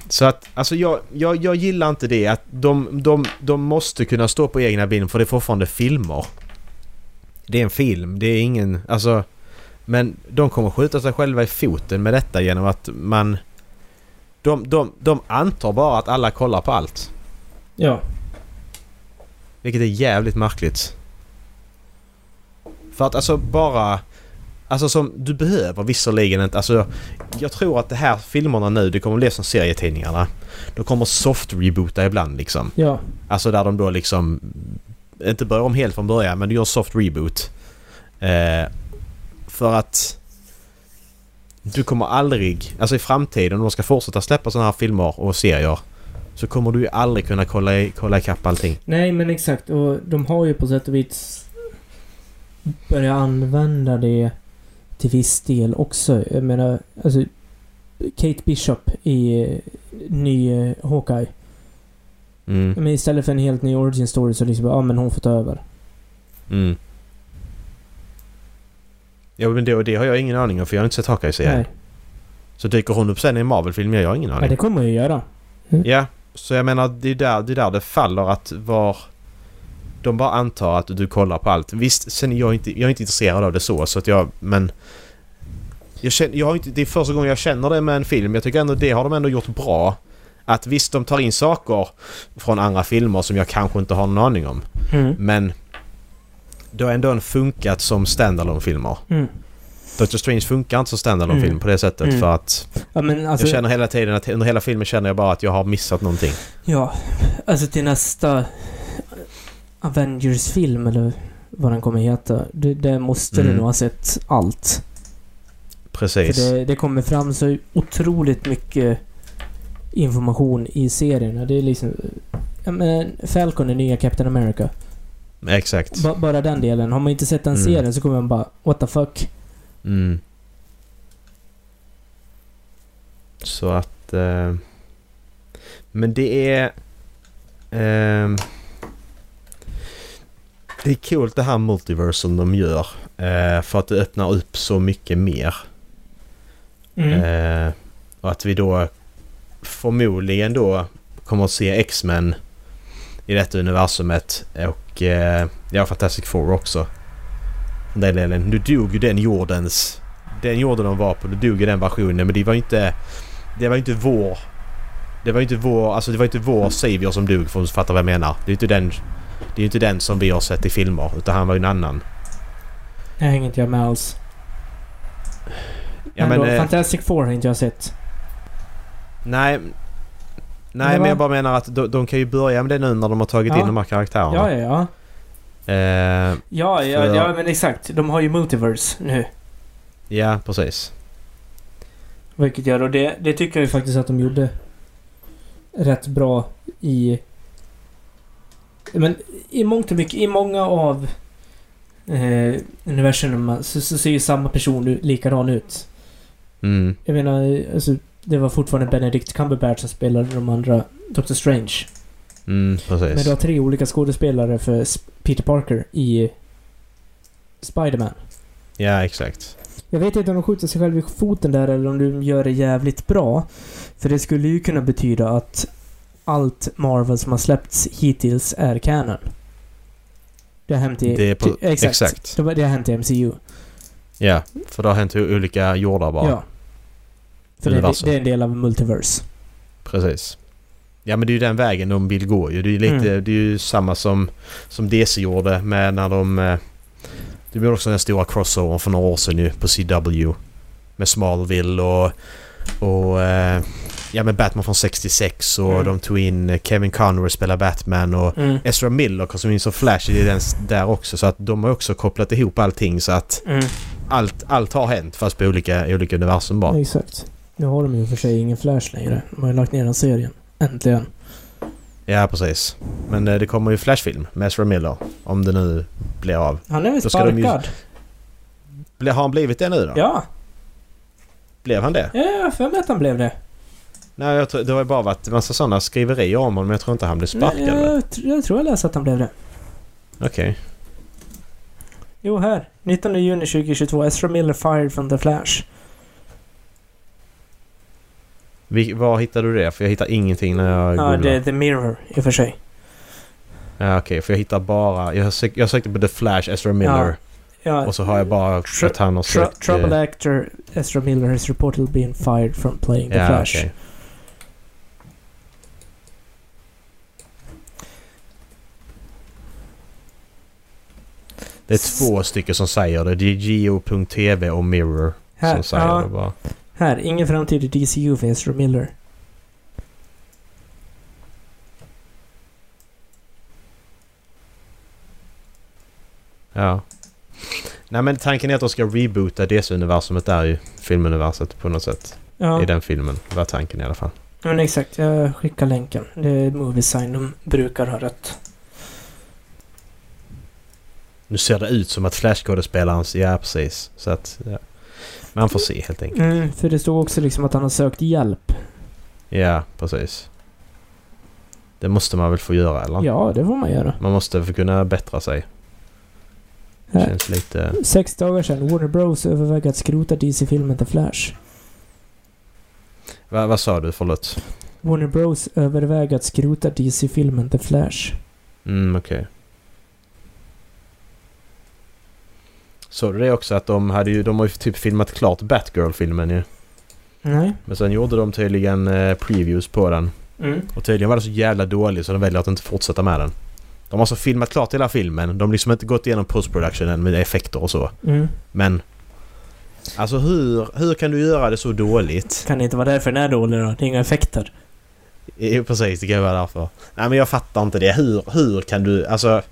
Så att alltså jag, jag, jag gillar inte det att de, de, de måste kunna stå på egna ben för det är fortfarande filmer. Det är en film, det är ingen... Alltså... Men de kommer skjuta sig själva i foten med detta genom att man... De, de, de antar bara att alla kollar på allt. Ja. Vilket är jävligt märkligt. För att alltså bara... Alltså som du behöver visserligen inte... Alltså jag tror att de här filmerna nu, det kommer bli som serietidningarna. De kommer soft-reboota ibland liksom. Ja. Alltså där de då liksom... Inte börjar om helt från början men du gör soft reboot. Eh, för att... Du kommer aldrig... Alltså i framtiden om de ska fortsätta släppa sådana här filmer och serier. Så kommer du ju aldrig kunna kolla, i, kolla ikapp allting. Nej, men exakt. Och de har ju på sätt och vis börjat använda det till viss del också. Jag menar, alltså Kate Bishop i eh, ny eh, Hawkeye. Mm. Men istället för en helt ny origin story så liksom, ja men hon får ta över. Mm. Ja men det, det har jag ingen aning om för jag har inte sett Hawkeye-serien. Nej. Så dyker hon upp sen i en Marvel-film, jag har ingen Ja, aning. det kommer hon ju göra. Ja, så jag menar det är där det, är där det faller att var... De bara antar att du kollar på allt. Visst, sen är jag inte, jag är inte intresserad av det så, så att jag... Men... Jag känner, jag har inte, det är första gången jag känner det med en film. Jag tycker ändå det har de ändå gjort bra. Att visst, de tar in saker från andra filmer som jag kanske inte har någon aning om. Mm. Men... Det har ändå funkat som standalone filmer Mm. Doctor Strange funkar inte som standalone Mm. film på det sättet Mm. för att Ja alltså... jag känner hela tiden att under hela filmen känner jag bara att jag har missat någonting. Ja. Alltså till nästa Avengers-film eller vad den kommer heta. Det, det måste Mm. du nog ha sett allt. Precis. För det, det kommer fram så otroligt mycket information i serierna. Det är liksom... Ja, men Falcon är nya Captain America. Exakt. Ba, bara den delen. Har man inte sett den Mm. serien så kommer man bara What the fuck? Mm. Så att... Eh, men det är... ehm, det är coolt det här multiverse som de gör. Eh, för att det öppnar upp så mycket mer. Mm. Eh, och att vi då förmodligen då kommer att se X-Men i detta universumet och eh, ja, Fantastic Four också. Den delen. Nu dog ju den jordens... Den jorden de var på, nu dog ju den versionen men det var ju inte... Det var ju inte vår... Det var ju inte vår... Alltså det var inte vår Savior som dog för att fatta vad jag menar. Det är inte den... Det är ju inte den som vi har sett i filmer utan han var ju en annan. Det hänger inte jag med alls. Ja, men men, då, eh, Fantastic Four har inte jag sett. Nej... Nej det men jag bara menar att de, de kan ju börja med det nu när de har tagit Ja. in de här karaktärerna. Ja, ja, ja. Eh, Ja, ja, För- ja, men exakt. De har ju Multiverse nu. ja, precis. Vilket gör, och det, det tycker jag ju faktiskt att de gjorde rätt bra i... Men i mångt och mycket, i många av eh, universumen så, så ser ju samma person likadan ut. Mm, Jag menar, alltså, det var fortfarande Benedict Cumberbatch som spelade de andra Doctor Strange. mm, Men precis. du har tre olika skådespelare för Peter Parker i Spider-Man. Ja, exakt. Jag vet inte om de skjuter sig själv i foten där eller om de gör det jävligt bra. För det skulle ju kunna betyda att allt Marvel som har släppts hittills är canon. Det har hänt i... Det är på, exakt. exakt. Det, det har hänt i MCU. Ja, för det har hänt i olika jordar bara. Ja. För det, det är en del av multiverse. Precis. Ja men det är ju den vägen de vill gå ju. Det är ju lite, Mm. det är ju samma som, som DC gjorde med när de... eh, Det blev också den stora crossovern för några år sedan ju på CW. Med Smallville och... Och... eh, Ja med Batman från 66 och Mm. de tog in eh, Kevin Conroy spelar Batman och Mm. Ezra Miller som in som Flash i den där också så att de har också kopplat ihop allting så att Mm. allt, allt har hänt fast på olika, olika universum bara. Exakt. Nu har de ju för sig ingen Flash längre. De har ju lagt ner den serien. Äntligen. Ja precis. Men eh, det kommer ju Flashfilm med Ezra Miller. Om det nu blir av. Han är väl ju- sparkad? Ble, har han blivit det nu då? Ja. Blev han det? Ja, jag har för mig att han blev det. Nej, jag tror, det har ju bara varit en massa sådana skriverier om honom men jag tror inte han blev sparkad. Nej, jag, jag tror jag läste att han blev det. Okej. Jo, här. 19 juni 2022. Ezra Miller fired from The Flash. Vi, var hittar du det? För jag hittar ingenting när jag Ja, googlar. det är The Mirror i och för sig. Ja, okej. för jag hittar bara... Jag, sök, jag sökte på The Flash, Ezra Miller. Ja, Och så har jag bara att han har sökt... Trouble eh, actor Ezra Miller has reportedly been fired from playing The ja, Flash. okej. Det är två stycken som säger det. Det är Geo.tv och Mirror Här, som säger ja, det bara. här. Ingen framtid i DCU för Ezra Miller. Ja. Nej men tanken är att de ska reboota DC-universumet där i filmuniverset på något sätt. Ja, I den filmen. var tanken i alla fall. men exakt. Jag skickar länken. Det är Moviesign. De brukar ha rätt. Nu ser det ut som att Flash-skådespelaren... Ja, precis. Så att... Ja. Man får se helt enkelt. Mm, för det stod också liksom att han har sökt hjälp. Ja, precis. Det måste man väl få göra eller? Ja, det får man göra. Man måste få kunna bättra sig. Här. Känns lite... Sex dagar sedan. Warner Bros överväger att skrota DC-filmen The Flash. Va, vad sa du? Förlåt. Warner Bros överväger att skrota DC-filmen The Flash. Mm, okej. Såg du det också att de hade ju... De har ju typ filmat klart Batgirl-filmen ju. Nej. Men sen gjorde de tydligen eh, previews på den. Mm. Och tydligen var den så jävla dålig så de väljer att inte fortsätta med den. De har alltså filmat klart hela filmen. De har liksom inte gått igenom postproduktionen med effekter och så. Mm. Men... Alltså hur, hur kan du göra det så dåligt? Kan det inte vara därför den är dålig då? Det är inga effekter. Jo precis, det kan vara därför. Nej men jag fattar inte det. Hur, hur kan du... Alltså...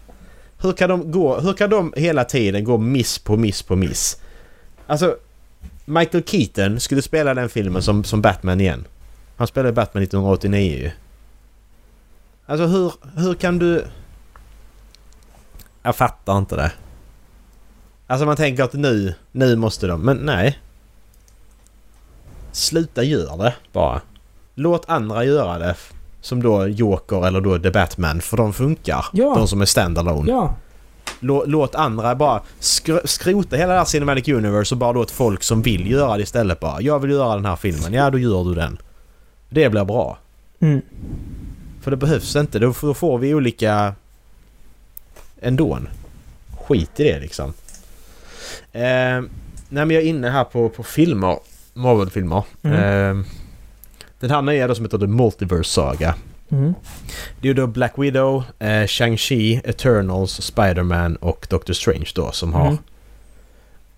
Hur kan de gå... Hur kan de hela tiden gå miss på miss på miss? Alltså... Michael Keaton skulle spela den filmen som, som Batman igen. Han spelade Batman 1989 ju. Alltså hur, hur kan du... Jag fattar inte det. Alltså man tänker att nu, nu måste de, men nej. Sluta gör det bara. Låt andra göra det. Som då Joker eller då The Batman för de funkar. Ja. De som är standalone. Ja. Lå, låt andra bara skr- skrota hela det här Cinematic Universe och bara låt folk som vill göra det istället bara. Jag vill göra den här filmen. Ja, då gör du den. Det blir bra. Mm. För det behövs inte. Då, då får vi olika... Ändå. Skit i det liksom. Eh, nej men jag är inne här på, på filmer. Marvel-filmer. Mm. Eh, den här nya då som heter The Multiverse Saga. Mm. Det är ju då Black Widow, eh, Shang-Chi, Eternals, Spider-Man och Doctor Strange då som har... Mm.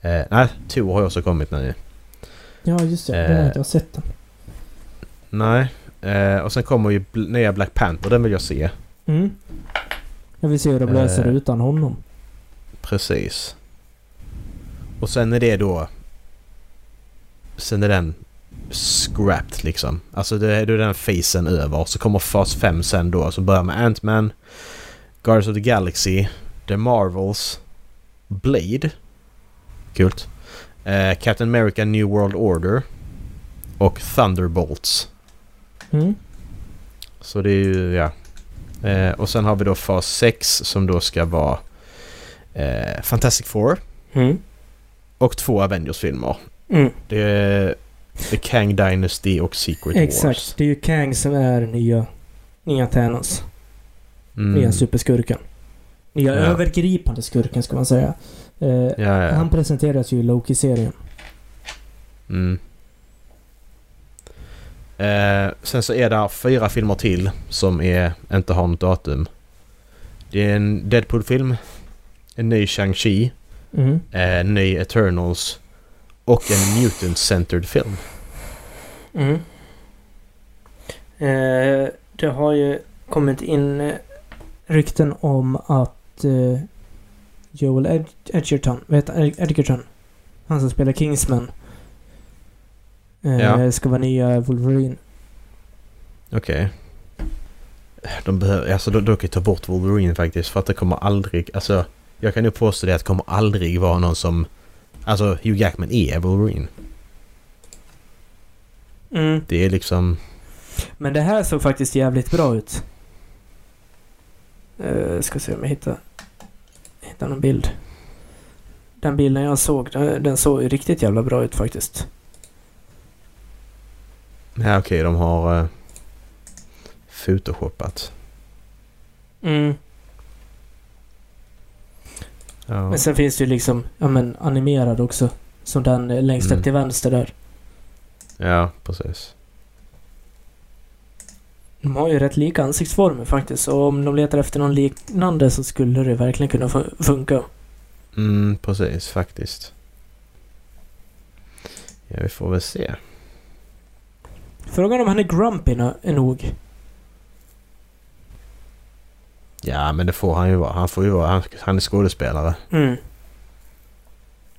Eh, nej, Thor har ju också kommit nu. Ja, just det. Eh. Den har inte jag sett den. Nej. Eh, och sen kommer ju nya Black Panther, den vill jag se. Mm. Jag vill se hur de löser det Eh. utan honom. Precis. Och sen är det då... Sen är den scrapped liksom. Alltså det är den fasen över. Så kommer fas 5 sen då som börjar med Ant-Man, Guardians of the Galaxy, The Marvels, Blade. Kul. Eh, Captain America New World Order. Och Thunderbolts. Mm. Så det är ju, ja. Eh, och sen har vi då fas 6 som då ska vara eh, Fantastic Four Mm. och två Avengers-filmer. Mm. Det är The Kang Dynasty och Secret Wars. Exakt. Det är ju Kang som är nya, nya Thanos. Mm. Nya superskurken. Nya Ja. övergripande skurken ska man säga. Eh, Ja, ja. Han presenteras ju i Loki-serien. Mm. Eh, sen så är det fyra filmer till som är, inte har något datum. Det är en Deadpool-film, en ny Shang-Chi, Mm. en ny Eternals och en Mutant-centered film. Mm. Eh, det har ju kommit in eh, rykten om att eh, Joel Ed- Edgerton, vet Ed- Edgerton, han som spelar Kingsman, eh, Ja. ska vara nya Wolverine. Okej. De behöver, alltså de, de kan ta bort Wolverine faktiskt för att det kommer aldrig, alltså jag kan ju påstå det att det kommer aldrig vara någon som, alltså Hugh Jackman är Wolverine. Mm. Det är liksom, Men det här såg faktiskt jävligt bra ut. Eh, ska se om jag hittar, hittar någon bild. Den bilden jag såg, den, den såg riktigt jävla bra ut faktiskt. Ja okej, de har uh, photoshoppat. Mm. Ja. Men sen finns det ju liksom, ja men animerad också. Som den eh, längst Mm. upp till vänster där. ja, precis. De har ju rätt lika ansiktsformer faktiskt. Och om de letar efter någon liknande så skulle det verkligen kunna fu- funka. Mm, precis faktiskt. Ja, vi får väl se. Frågan om han är grumpy är nog. Ja, men det får han ju vara. Han får ju vara. Han, han är skådespelare. Mm.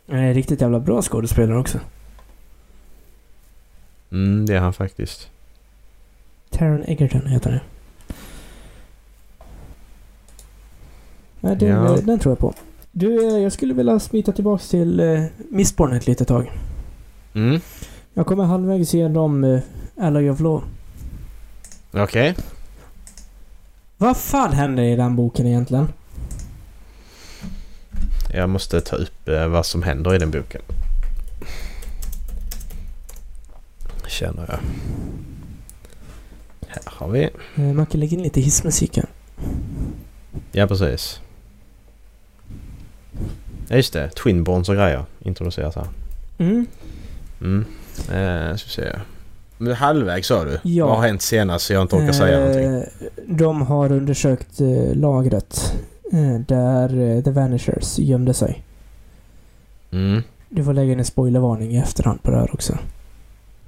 Han är riktigt jävla bra skådespelare också. Mm, det är han faktiskt. Taron Egerton heter han. Nej, den, Ja. eh, den tror jag på. Du, eh, jag skulle vilja smita tillbaks till uh, Mistborn ett litet tag. Mm, Jag kommer halvvägs igenom uh, Alloy of Law. okej. Vad fan händer i den boken egentligen? Jag måste ta upp eh, vad som händer i den boken. Känner jag. Här har vi. Uh, man kan lägga in lite hissmusik här. Ja, precis. Ja, just det. Twinborns och grejer introduceras här. Mm. Mm. Eh, ska vi se. Men halvvägs sa du? Ja. Vad har hänt senast så jag inte orkar säga någonting? Eh, De har undersökt eh, lagret eh, där eh, The Vanishers gömde sig. Mm. Du får lägga in en spoilervarning i efterhand på det här också.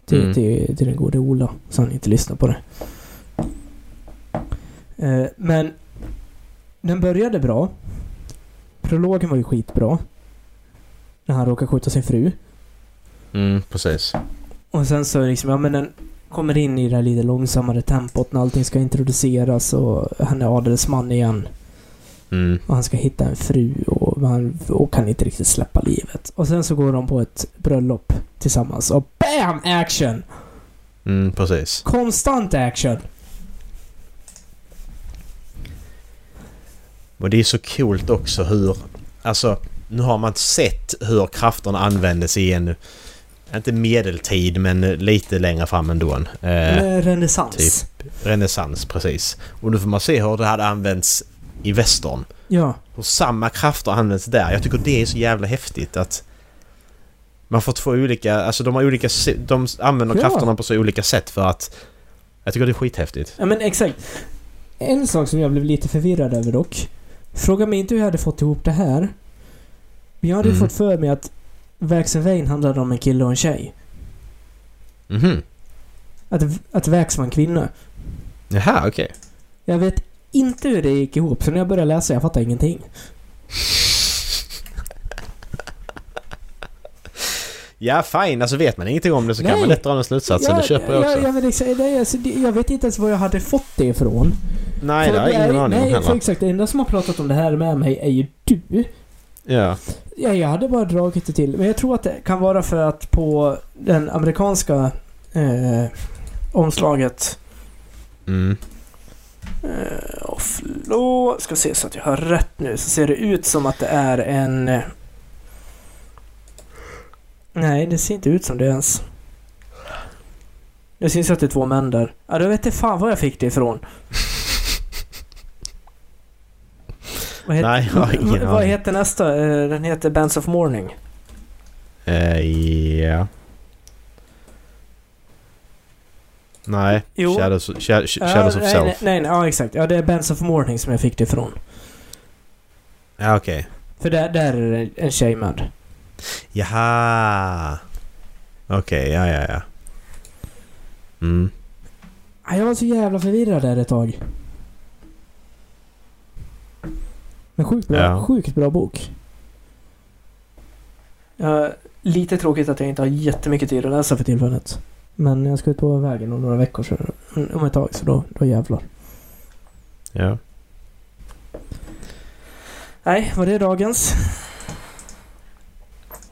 Till, Mm. till, till den gode Ola, så han inte lyssnar på det. Eh, men den började bra. Prologen var ju skitbra. När han råkar skjuta sin fru. Mm, precis. Och sen så liksom, ja men den kommer in i det här lite långsammare tempot när allting ska introduceras och han är adelsman igen. Mm. Och han ska hitta en fru och, han, och kan inte riktigt släppa livet. Och sen så går de på ett bröllop tillsammans och BAM! Action! Mm, precis. Konstant action! Och det är så coolt också hur... Alltså, nu har man sett hur krafterna användes i en... Inte medeltid, men lite längre fram ändå. Eh, renässans. typ. renässans, precis. Och nu får man se hur det hade använts i västern. Ja. Hur samma krafter används där. Jag tycker det är så jävla häftigt att... Man får två olika... Alltså de har olika... De använder Ja. krafterna på så olika sätt för att... Jag tycker det är skithäftigt. ja, men exakt. En sak som jag blev lite förvirrad över dock. Fråga mig inte hur jag hade fått ihop det här. Men jag hade Mm. fått för mig att Vane handlade om en kille och en tjej. Mhm. Att, att Vax var en kvinna. Jaha, okej. Jag vet inte hur det gick ihop, så när jag började läsa jag fattade ingenting. <laughs> Ja, fine. Alltså vet man ingenting om det så kan Nej. man lätt dra den slutsatsen. det köper jag också. Jag, jag, vet exa- det är- alltså, det- jag vet inte ens var jag hade fått det ifrån. nej, För det har jag ingen aning om Nej, för heller. exakt. Det enda som har pratat om det här med mig är ju du. Ja. Ja, jag hade bara dragit det till. Men jag tror att det kan vara för att på den amerikanska eh, omslaget Mm. eh, Offlo, ska se så att jag har rätt nu, så ser det ut som att det är en... Eh, nej, det ser inte ut som det ens. Det syns att det är två män där. Ja, då vet jag fan var jag fick det ifrån. Vad heter, Nej, jag har ingen vad, heter nästa? Eh, Den heter Bands of Morning. Eh, ja. Nej. Jo. Shadows, Sha- Sh- Ja, Shadows of nej, Self. Nej, nej, nej, ja exakt. Ja, det är Bands of Morning som jag fick det ifrån. Ja, okej. För där, där är en tjej med. Jaha. Okej, ja, ja, ja. Mm. Ja, Jag var så jävla förvirrad där ett tag. Men sjukt bra, Ja. sjukt bra bok. Ja, lite tråkigt att jag inte har jättemycket tid att läsa för tillfället. Men jag ska ut på vägen om några veckor, så, om ett tag, så då, då jävlar. Ja. Nej, var det dagens?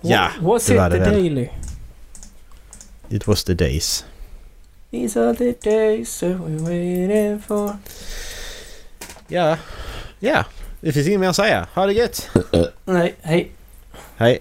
Ja, What, was det it var det the väl. daily? It was the days. These are the days that we're waiting for. Ja. Ja. Det finns inget mer att säga. Ha det gött. Nej, hej. Hej!